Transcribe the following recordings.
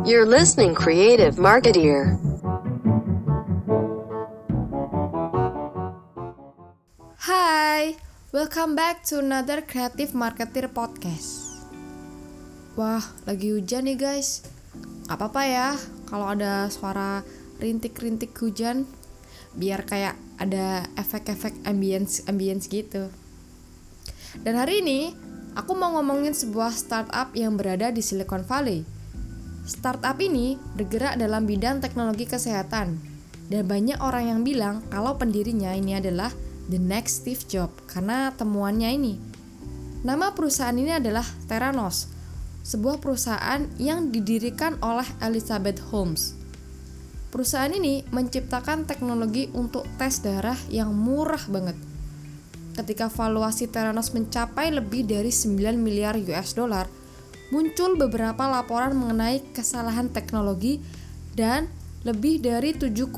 You're listening Creative Marketeer. Hai, welcome back to another Creative Marketer podcast. Wah, lagi hujan nih guys. Gak apa-apa ya kalau ada suara rintik-rintik hujan, biar kayak ada efek-efek ambience ambience gitu. Dan hari ini aku mau ngomongin sebuah startup yang berada di Silicon Valley. Startup ini bergerak dalam bidang teknologi kesehatan dan banyak orang yang bilang kalau pendirinya ini adalah the next Steve Jobs karena temuannya ini. Nama perusahaan ini adalah Theranos, sebuah perusahaan yang didirikan oleh Elizabeth Holmes. Perusahaan ini menciptakan teknologi untuk tes darah yang murah banget. Ketika valuasi Theranos mencapai lebih dari 9 miliar US dollar, muncul beberapa laporan mengenai kesalahan teknologi dan lebih dari 7,5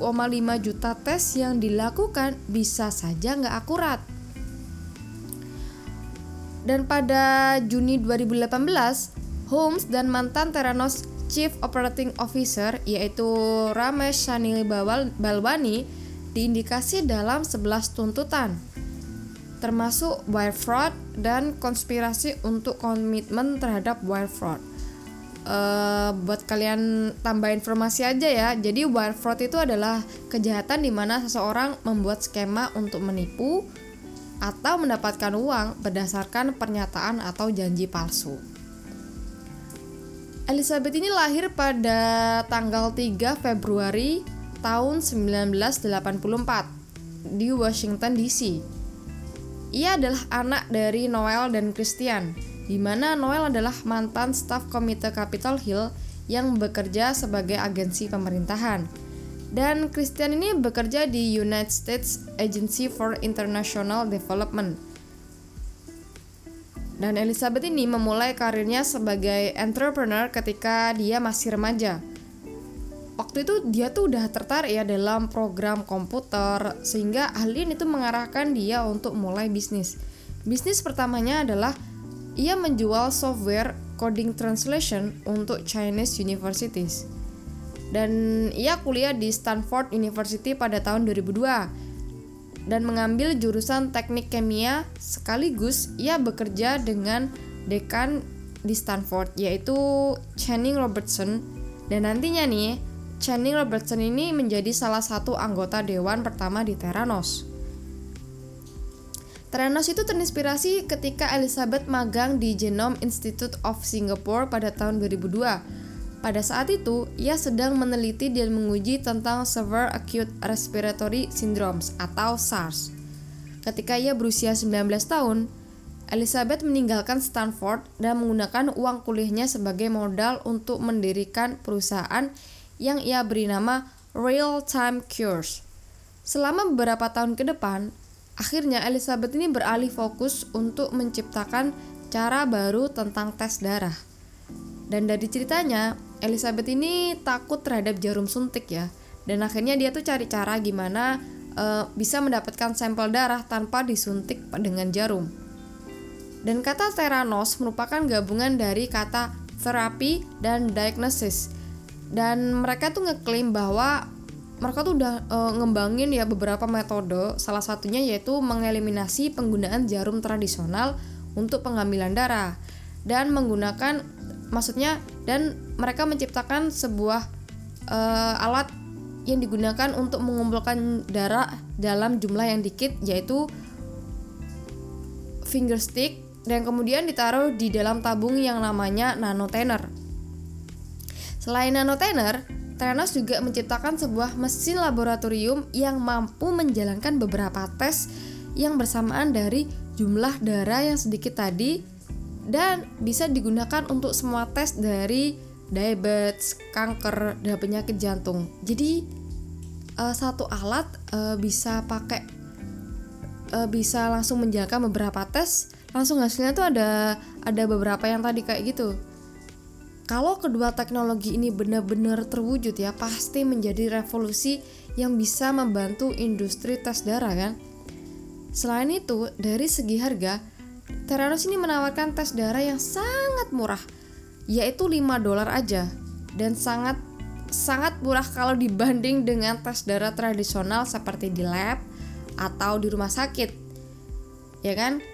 juta tes yang dilakukan bisa saja nggak akurat. Dan pada Juni 2018, Holmes dan mantan Theranos Chief Operating Officer yaitu Ramesh Sanil Balwani diindikasi dalam 11 tuntutan termasuk wire fraud dan konspirasi untuk komitmen terhadap wire fraud. Uh, buat kalian tambah informasi aja ya. Jadi wire fraud itu adalah kejahatan di mana seseorang membuat skema untuk menipu atau mendapatkan uang berdasarkan pernyataan atau janji palsu. Elizabeth ini lahir pada tanggal 3 Februari tahun 1984 di Washington DC. Ia adalah anak dari Noel dan Christian, di mana Noel adalah mantan staf komite Capitol Hill yang bekerja sebagai agensi pemerintahan. Dan Christian ini bekerja di United States Agency for International Development. Dan Elizabeth ini memulai karirnya sebagai entrepreneur ketika dia masih remaja waktu itu dia tuh udah tertarik ya dalam program komputer sehingga ahli itu mengarahkan dia untuk mulai bisnis. Bisnis pertamanya adalah ia menjual software coding translation untuk Chinese universities. Dan ia kuliah di Stanford University pada tahun 2002 dan mengambil jurusan teknik kimia sekaligus ia bekerja dengan dekan di Stanford yaitu Channing Robertson dan nantinya nih Channing Robertson ini menjadi salah satu anggota dewan pertama di Theranos. Theranos itu terinspirasi ketika Elizabeth magang di Genome Institute of Singapore pada tahun 2002. Pada saat itu, ia sedang meneliti dan menguji tentang Severe Acute Respiratory Syndromes atau SARS. Ketika ia berusia 19 tahun, Elizabeth meninggalkan Stanford dan menggunakan uang kuliahnya sebagai modal untuk mendirikan perusahaan yang ia beri nama Real Time Cures. Selama beberapa tahun ke depan, akhirnya Elizabeth ini beralih fokus untuk menciptakan cara baru tentang tes darah. Dan dari ceritanya, Elizabeth ini takut terhadap jarum suntik ya. Dan akhirnya dia tuh cari cara gimana uh, bisa mendapatkan sampel darah tanpa disuntik dengan jarum. Dan kata Theranos merupakan gabungan dari kata terapi dan diagnosis dan mereka tuh ngeklaim bahwa mereka tuh udah e, ngembangin ya beberapa metode. Salah satunya yaitu mengeliminasi penggunaan jarum tradisional untuk pengambilan darah. Dan menggunakan maksudnya dan mereka menciptakan sebuah e, alat yang digunakan untuk mengumpulkan darah dalam jumlah yang dikit yaitu finger stick dan kemudian ditaruh di dalam tabung yang namanya nanotenner Selain nanotenner, Theranos juga menciptakan sebuah mesin laboratorium yang mampu menjalankan beberapa tes yang bersamaan dari jumlah darah yang sedikit tadi dan bisa digunakan untuk semua tes dari diabetes, kanker, dan penyakit jantung. Jadi uh, satu alat uh, bisa pakai uh, bisa langsung menjalankan beberapa tes, langsung hasilnya tuh ada ada beberapa yang tadi kayak gitu kalau kedua teknologi ini benar-benar terwujud ya pasti menjadi revolusi yang bisa membantu industri tes darah kan. Selain itu, dari segi harga, Theranos ini menawarkan tes darah yang sangat murah, yaitu 5 dolar aja. dan sangat sangat murah kalau dibanding dengan tes darah tradisional seperti di lab atau di rumah sakit. Ya kan?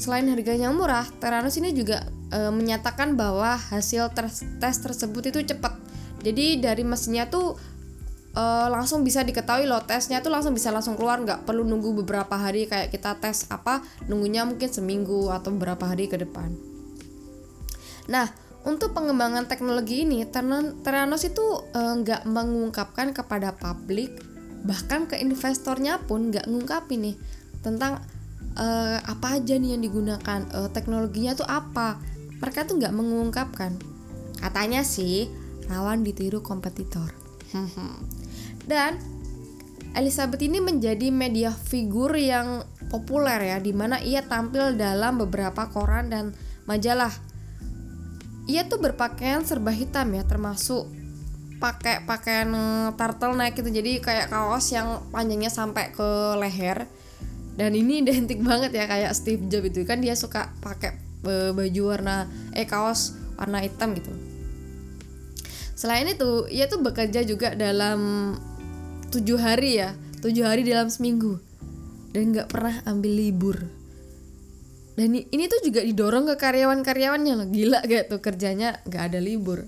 Selain harganya murah, Theranos ini juga e, menyatakan bahwa hasil tes, tes tersebut itu cepat. Jadi dari mesinnya tuh e, langsung bisa diketahui loh tesnya tuh langsung bisa langsung keluar nggak perlu nunggu beberapa hari kayak kita tes apa nunggunya mungkin seminggu atau beberapa hari ke depan. Nah untuk pengembangan teknologi ini, Theranos itu eh, nggak e, mengungkapkan kepada publik, bahkan ke investornya pun nggak ngungkapin nih tentang e, apa aja nih yang digunakan, e, teknologinya tuh apa. Mereka tuh nggak mengungkapkan. Katanya sih rawan ditiru kompetitor. Dan Elizabeth ini menjadi media figur yang populer ya, di mana ia tampil dalam beberapa koran dan majalah ia tuh berpakaian serba hitam ya termasuk pakai pakaian turtleneck gitu jadi kayak kaos yang panjangnya sampai ke leher dan ini identik banget ya kayak Steve Jobs itu kan dia suka pakai baju warna eh kaos warna hitam gitu. Selain itu ia tuh bekerja juga dalam tujuh hari ya tujuh hari dalam seminggu. Dan nggak pernah ambil libur. Dan ini tuh juga didorong ke karyawan-karyawannya loh. Gila gak tuh kerjanya gak ada libur.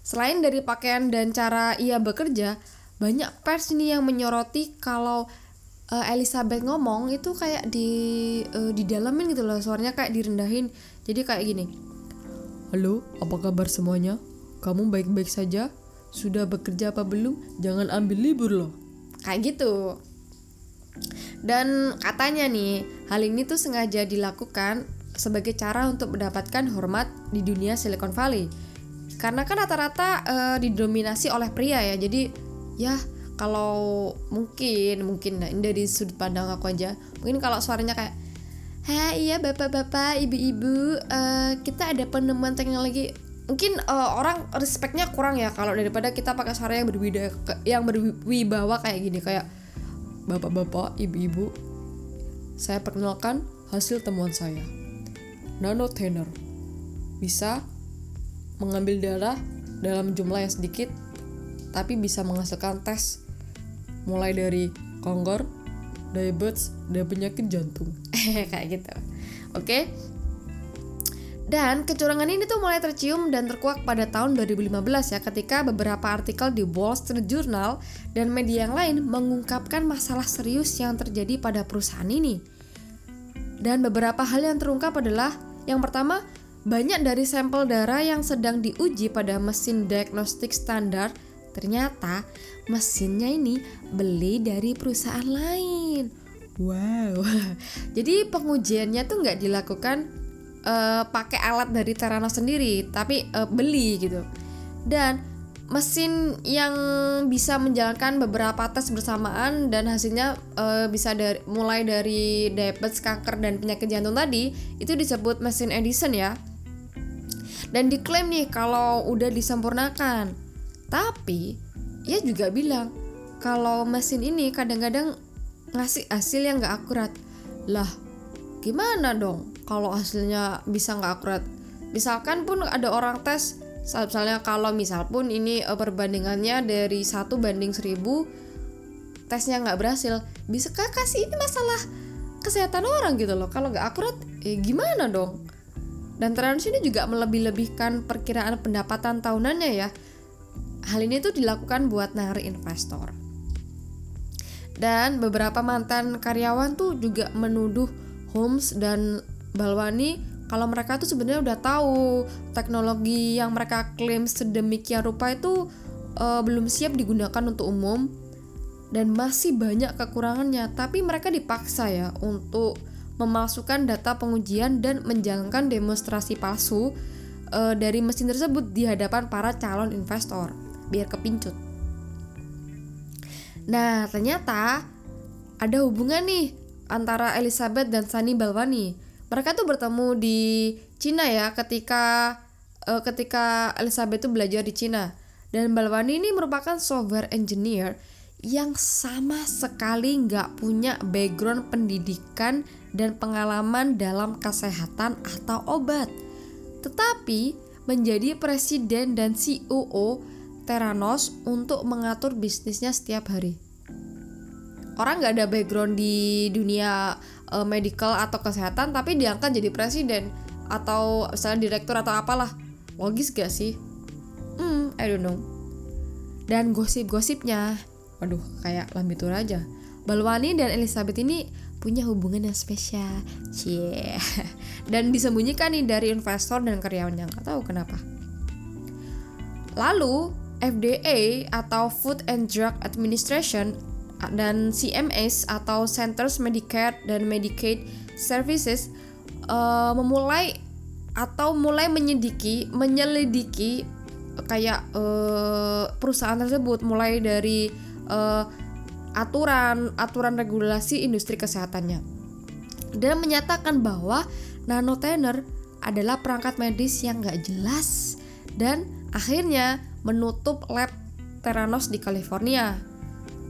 Selain dari pakaian dan cara ia bekerja banyak pers ini yang menyoroti kalau uh, Elizabeth ngomong itu kayak di uh, didalamin gitu loh suaranya kayak direndahin. Jadi kayak gini halo apa kabar semuanya? Kamu baik-baik saja? Sudah bekerja apa belum? Jangan ambil libur loh. Kayak gitu. Dan katanya nih, hal ini tuh sengaja dilakukan sebagai cara untuk mendapatkan hormat di dunia Silicon Valley. Karena kan rata-rata uh, didominasi oleh pria ya. Jadi ya kalau mungkin mungkin dari sudut pandang aku aja, mungkin kalau suaranya kayak Hai iya bapak-bapak, ibu-ibu, uh, kita ada penemuan teknologi. Mungkin uh, orang respectnya kurang ya kalau daripada kita pakai suara yang berbeda yang berwibawa kayak gini. Kayak Bapak-bapak, ibu-ibu, saya perkenalkan hasil temuan saya. Nano Tanner bisa mengambil darah dalam jumlah yang sedikit tapi bisa menghasilkan tes mulai dari kanker, diabetes, dan penyakit jantung. Kayak gitu. Oke. Okay? Dan kecurangan ini tuh mulai tercium dan terkuak pada tahun 2015 ya ketika beberapa artikel di Wall Street Journal dan media yang lain mengungkapkan masalah serius yang terjadi pada perusahaan ini. Dan beberapa hal yang terungkap adalah yang pertama, banyak dari sampel darah yang sedang diuji pada mesin diagnostik standar ternyata mesinnya ini beli dari perusahaan lain. Wow, jadi pengujiannya tuh nggak dilakukan uh, pakai alat dari Terano sendiri, tapi uh, beli gitu. Dan mesin yang bisa menjalankan beberapa tes bersamaan dan hasilnya uh, bisa dari mulai dari diabetes, kanker dan penyakit jantung tadi itu disebut mesin Edison ya. Dan diklaim nih kalau udah disempurnakan. Tapi ia juga bilang kalau mesin ini kadang-kadang ngasih hasil yang gak akurat. Lah, gimana dong? kalau hasilnya bisa nggak akurat misalkan pun ada orang tes misalnya kalau misal pun ini uh, perbandingannya dari satu banding seribu tesnya nggak berhasil bisa kasih ini masalah kesehatan orang gitu loh kalau nggak akurat eh gimana dong dan trans ini juga melebih-lebihkan perkiraan pendapatan tahunannya ya hal ini tuh dilakukan buat narik investor. Dan beberapa mantan karyawan tuh juga menuduh Holmes dan Balwani kalau mereka tuh sebenarnya udah tahu teknologi yang mereka klaim sedemikian rupa itu uh, belum siap digunakan untuk umum dan masih banyak kekurangannya. Tapi mereka dipaksa ya untuk memasukkan data pengujian dan menjalankan demonstrasi palsu uh, dari mesin tersebut di hadapan para calon investor biar kepincut. Nah, ternyata ada hubungan nih antara Elizabeth dan Sani Balwani mereka tuh bertemu di Cina ya ketika uh, ketika Elizabeth itu belajar di Cina dan Balwani ini merupakan software engineer yang sama sekali nggak punya background pendidikan dan pengalaman dalam kesehatan atau obat. Tetapi menjadi presiden dan CEO Theranos untuk mengatur bisnisnya setiap hari. Orang nggak ada background di dunia uh, medical atau kesehatan tapi diangkat jadi presiden atau misalnya direktur atau apalah. Logis gak sih? Hmm, I don't know. Dan gosip-gosipnya, waduh kayak lambitur aja. Balwani dan Elizabeth ini punya hubungan yang spesial. Cie. Dan disembunyikan nih dari investor dan karyawannya. Nggak tahu kenapa. Lalu, FDA atau Food and Drug Administration dan CMS atau Centers Medicare dan Medicaid Services uh, memulai atau mulai menyelidiki menyelidiki kayak uh, perusahaan tersebut mulai dari uh, aturan aturan regulasi industri kesehatannya. Dan menyatakan bahwa nanotanner adalah perangkat medis yang gak jelas dan akhirnya menutup lab Theranos di California.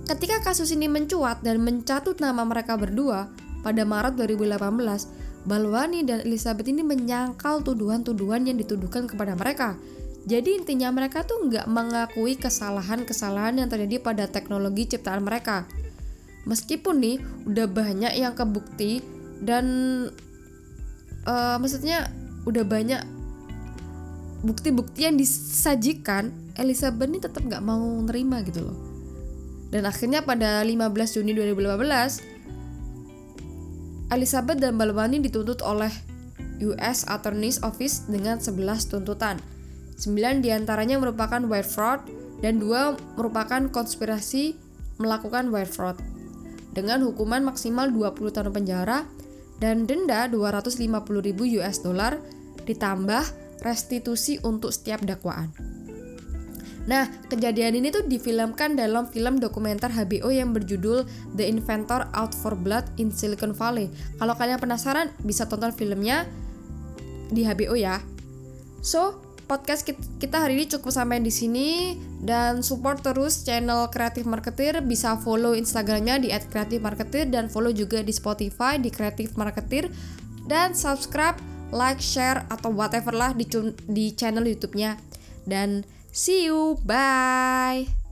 Ketika kasus ini mencuat dan mencatut nama mereka berdua, pada Maret 2018, Balwani dan Elizabeth ini menyangkal tuduhan-tuduhan yang dituduhkan kepada mereka. Jadi intinya mereka tuh nggak mengakui kesalahan-kesalahan yang terjadi pada teknologi ciptaan mereka. Meskipun nih udah banyak yang kebukti dan uh, maksudnya udah banyak bukti-bukti yang disajikan, Elizabeth ini tetap nggak mau nerima gitu loh. Dan akhirnya pada 15 Juni 2015, Elizabeth dan Balwani dituntut oleh US Attorney's Office dengan 11 tuntutan. 9 di antaranya merupakan wire fraud dan dua merupakan konspirasi melakukan wire fraud dengan hukuman maksimal 20 tahun penjara dan denda 250.000 US dollar ditambah restitusi untuk setiap dakwaan. Nah, kejadian ini tuh difilmkan dalam film dokumenter HBO yang berjudul The Inventor Out for Blood in Silicon Valley. Kalau kalian penasaran, bisa tonton filmnya di HBO ya. So, podcast kita hari ini cukup sampai di sini dan support terus channel Kreatif Marketer bisa follow Instagramnya di @kreatifmarketer dan follow juga di Spotify di Kreatif Marketer dan subscribe, like, share atau whatever lah di, di channel YouTube-nya dan see you bye.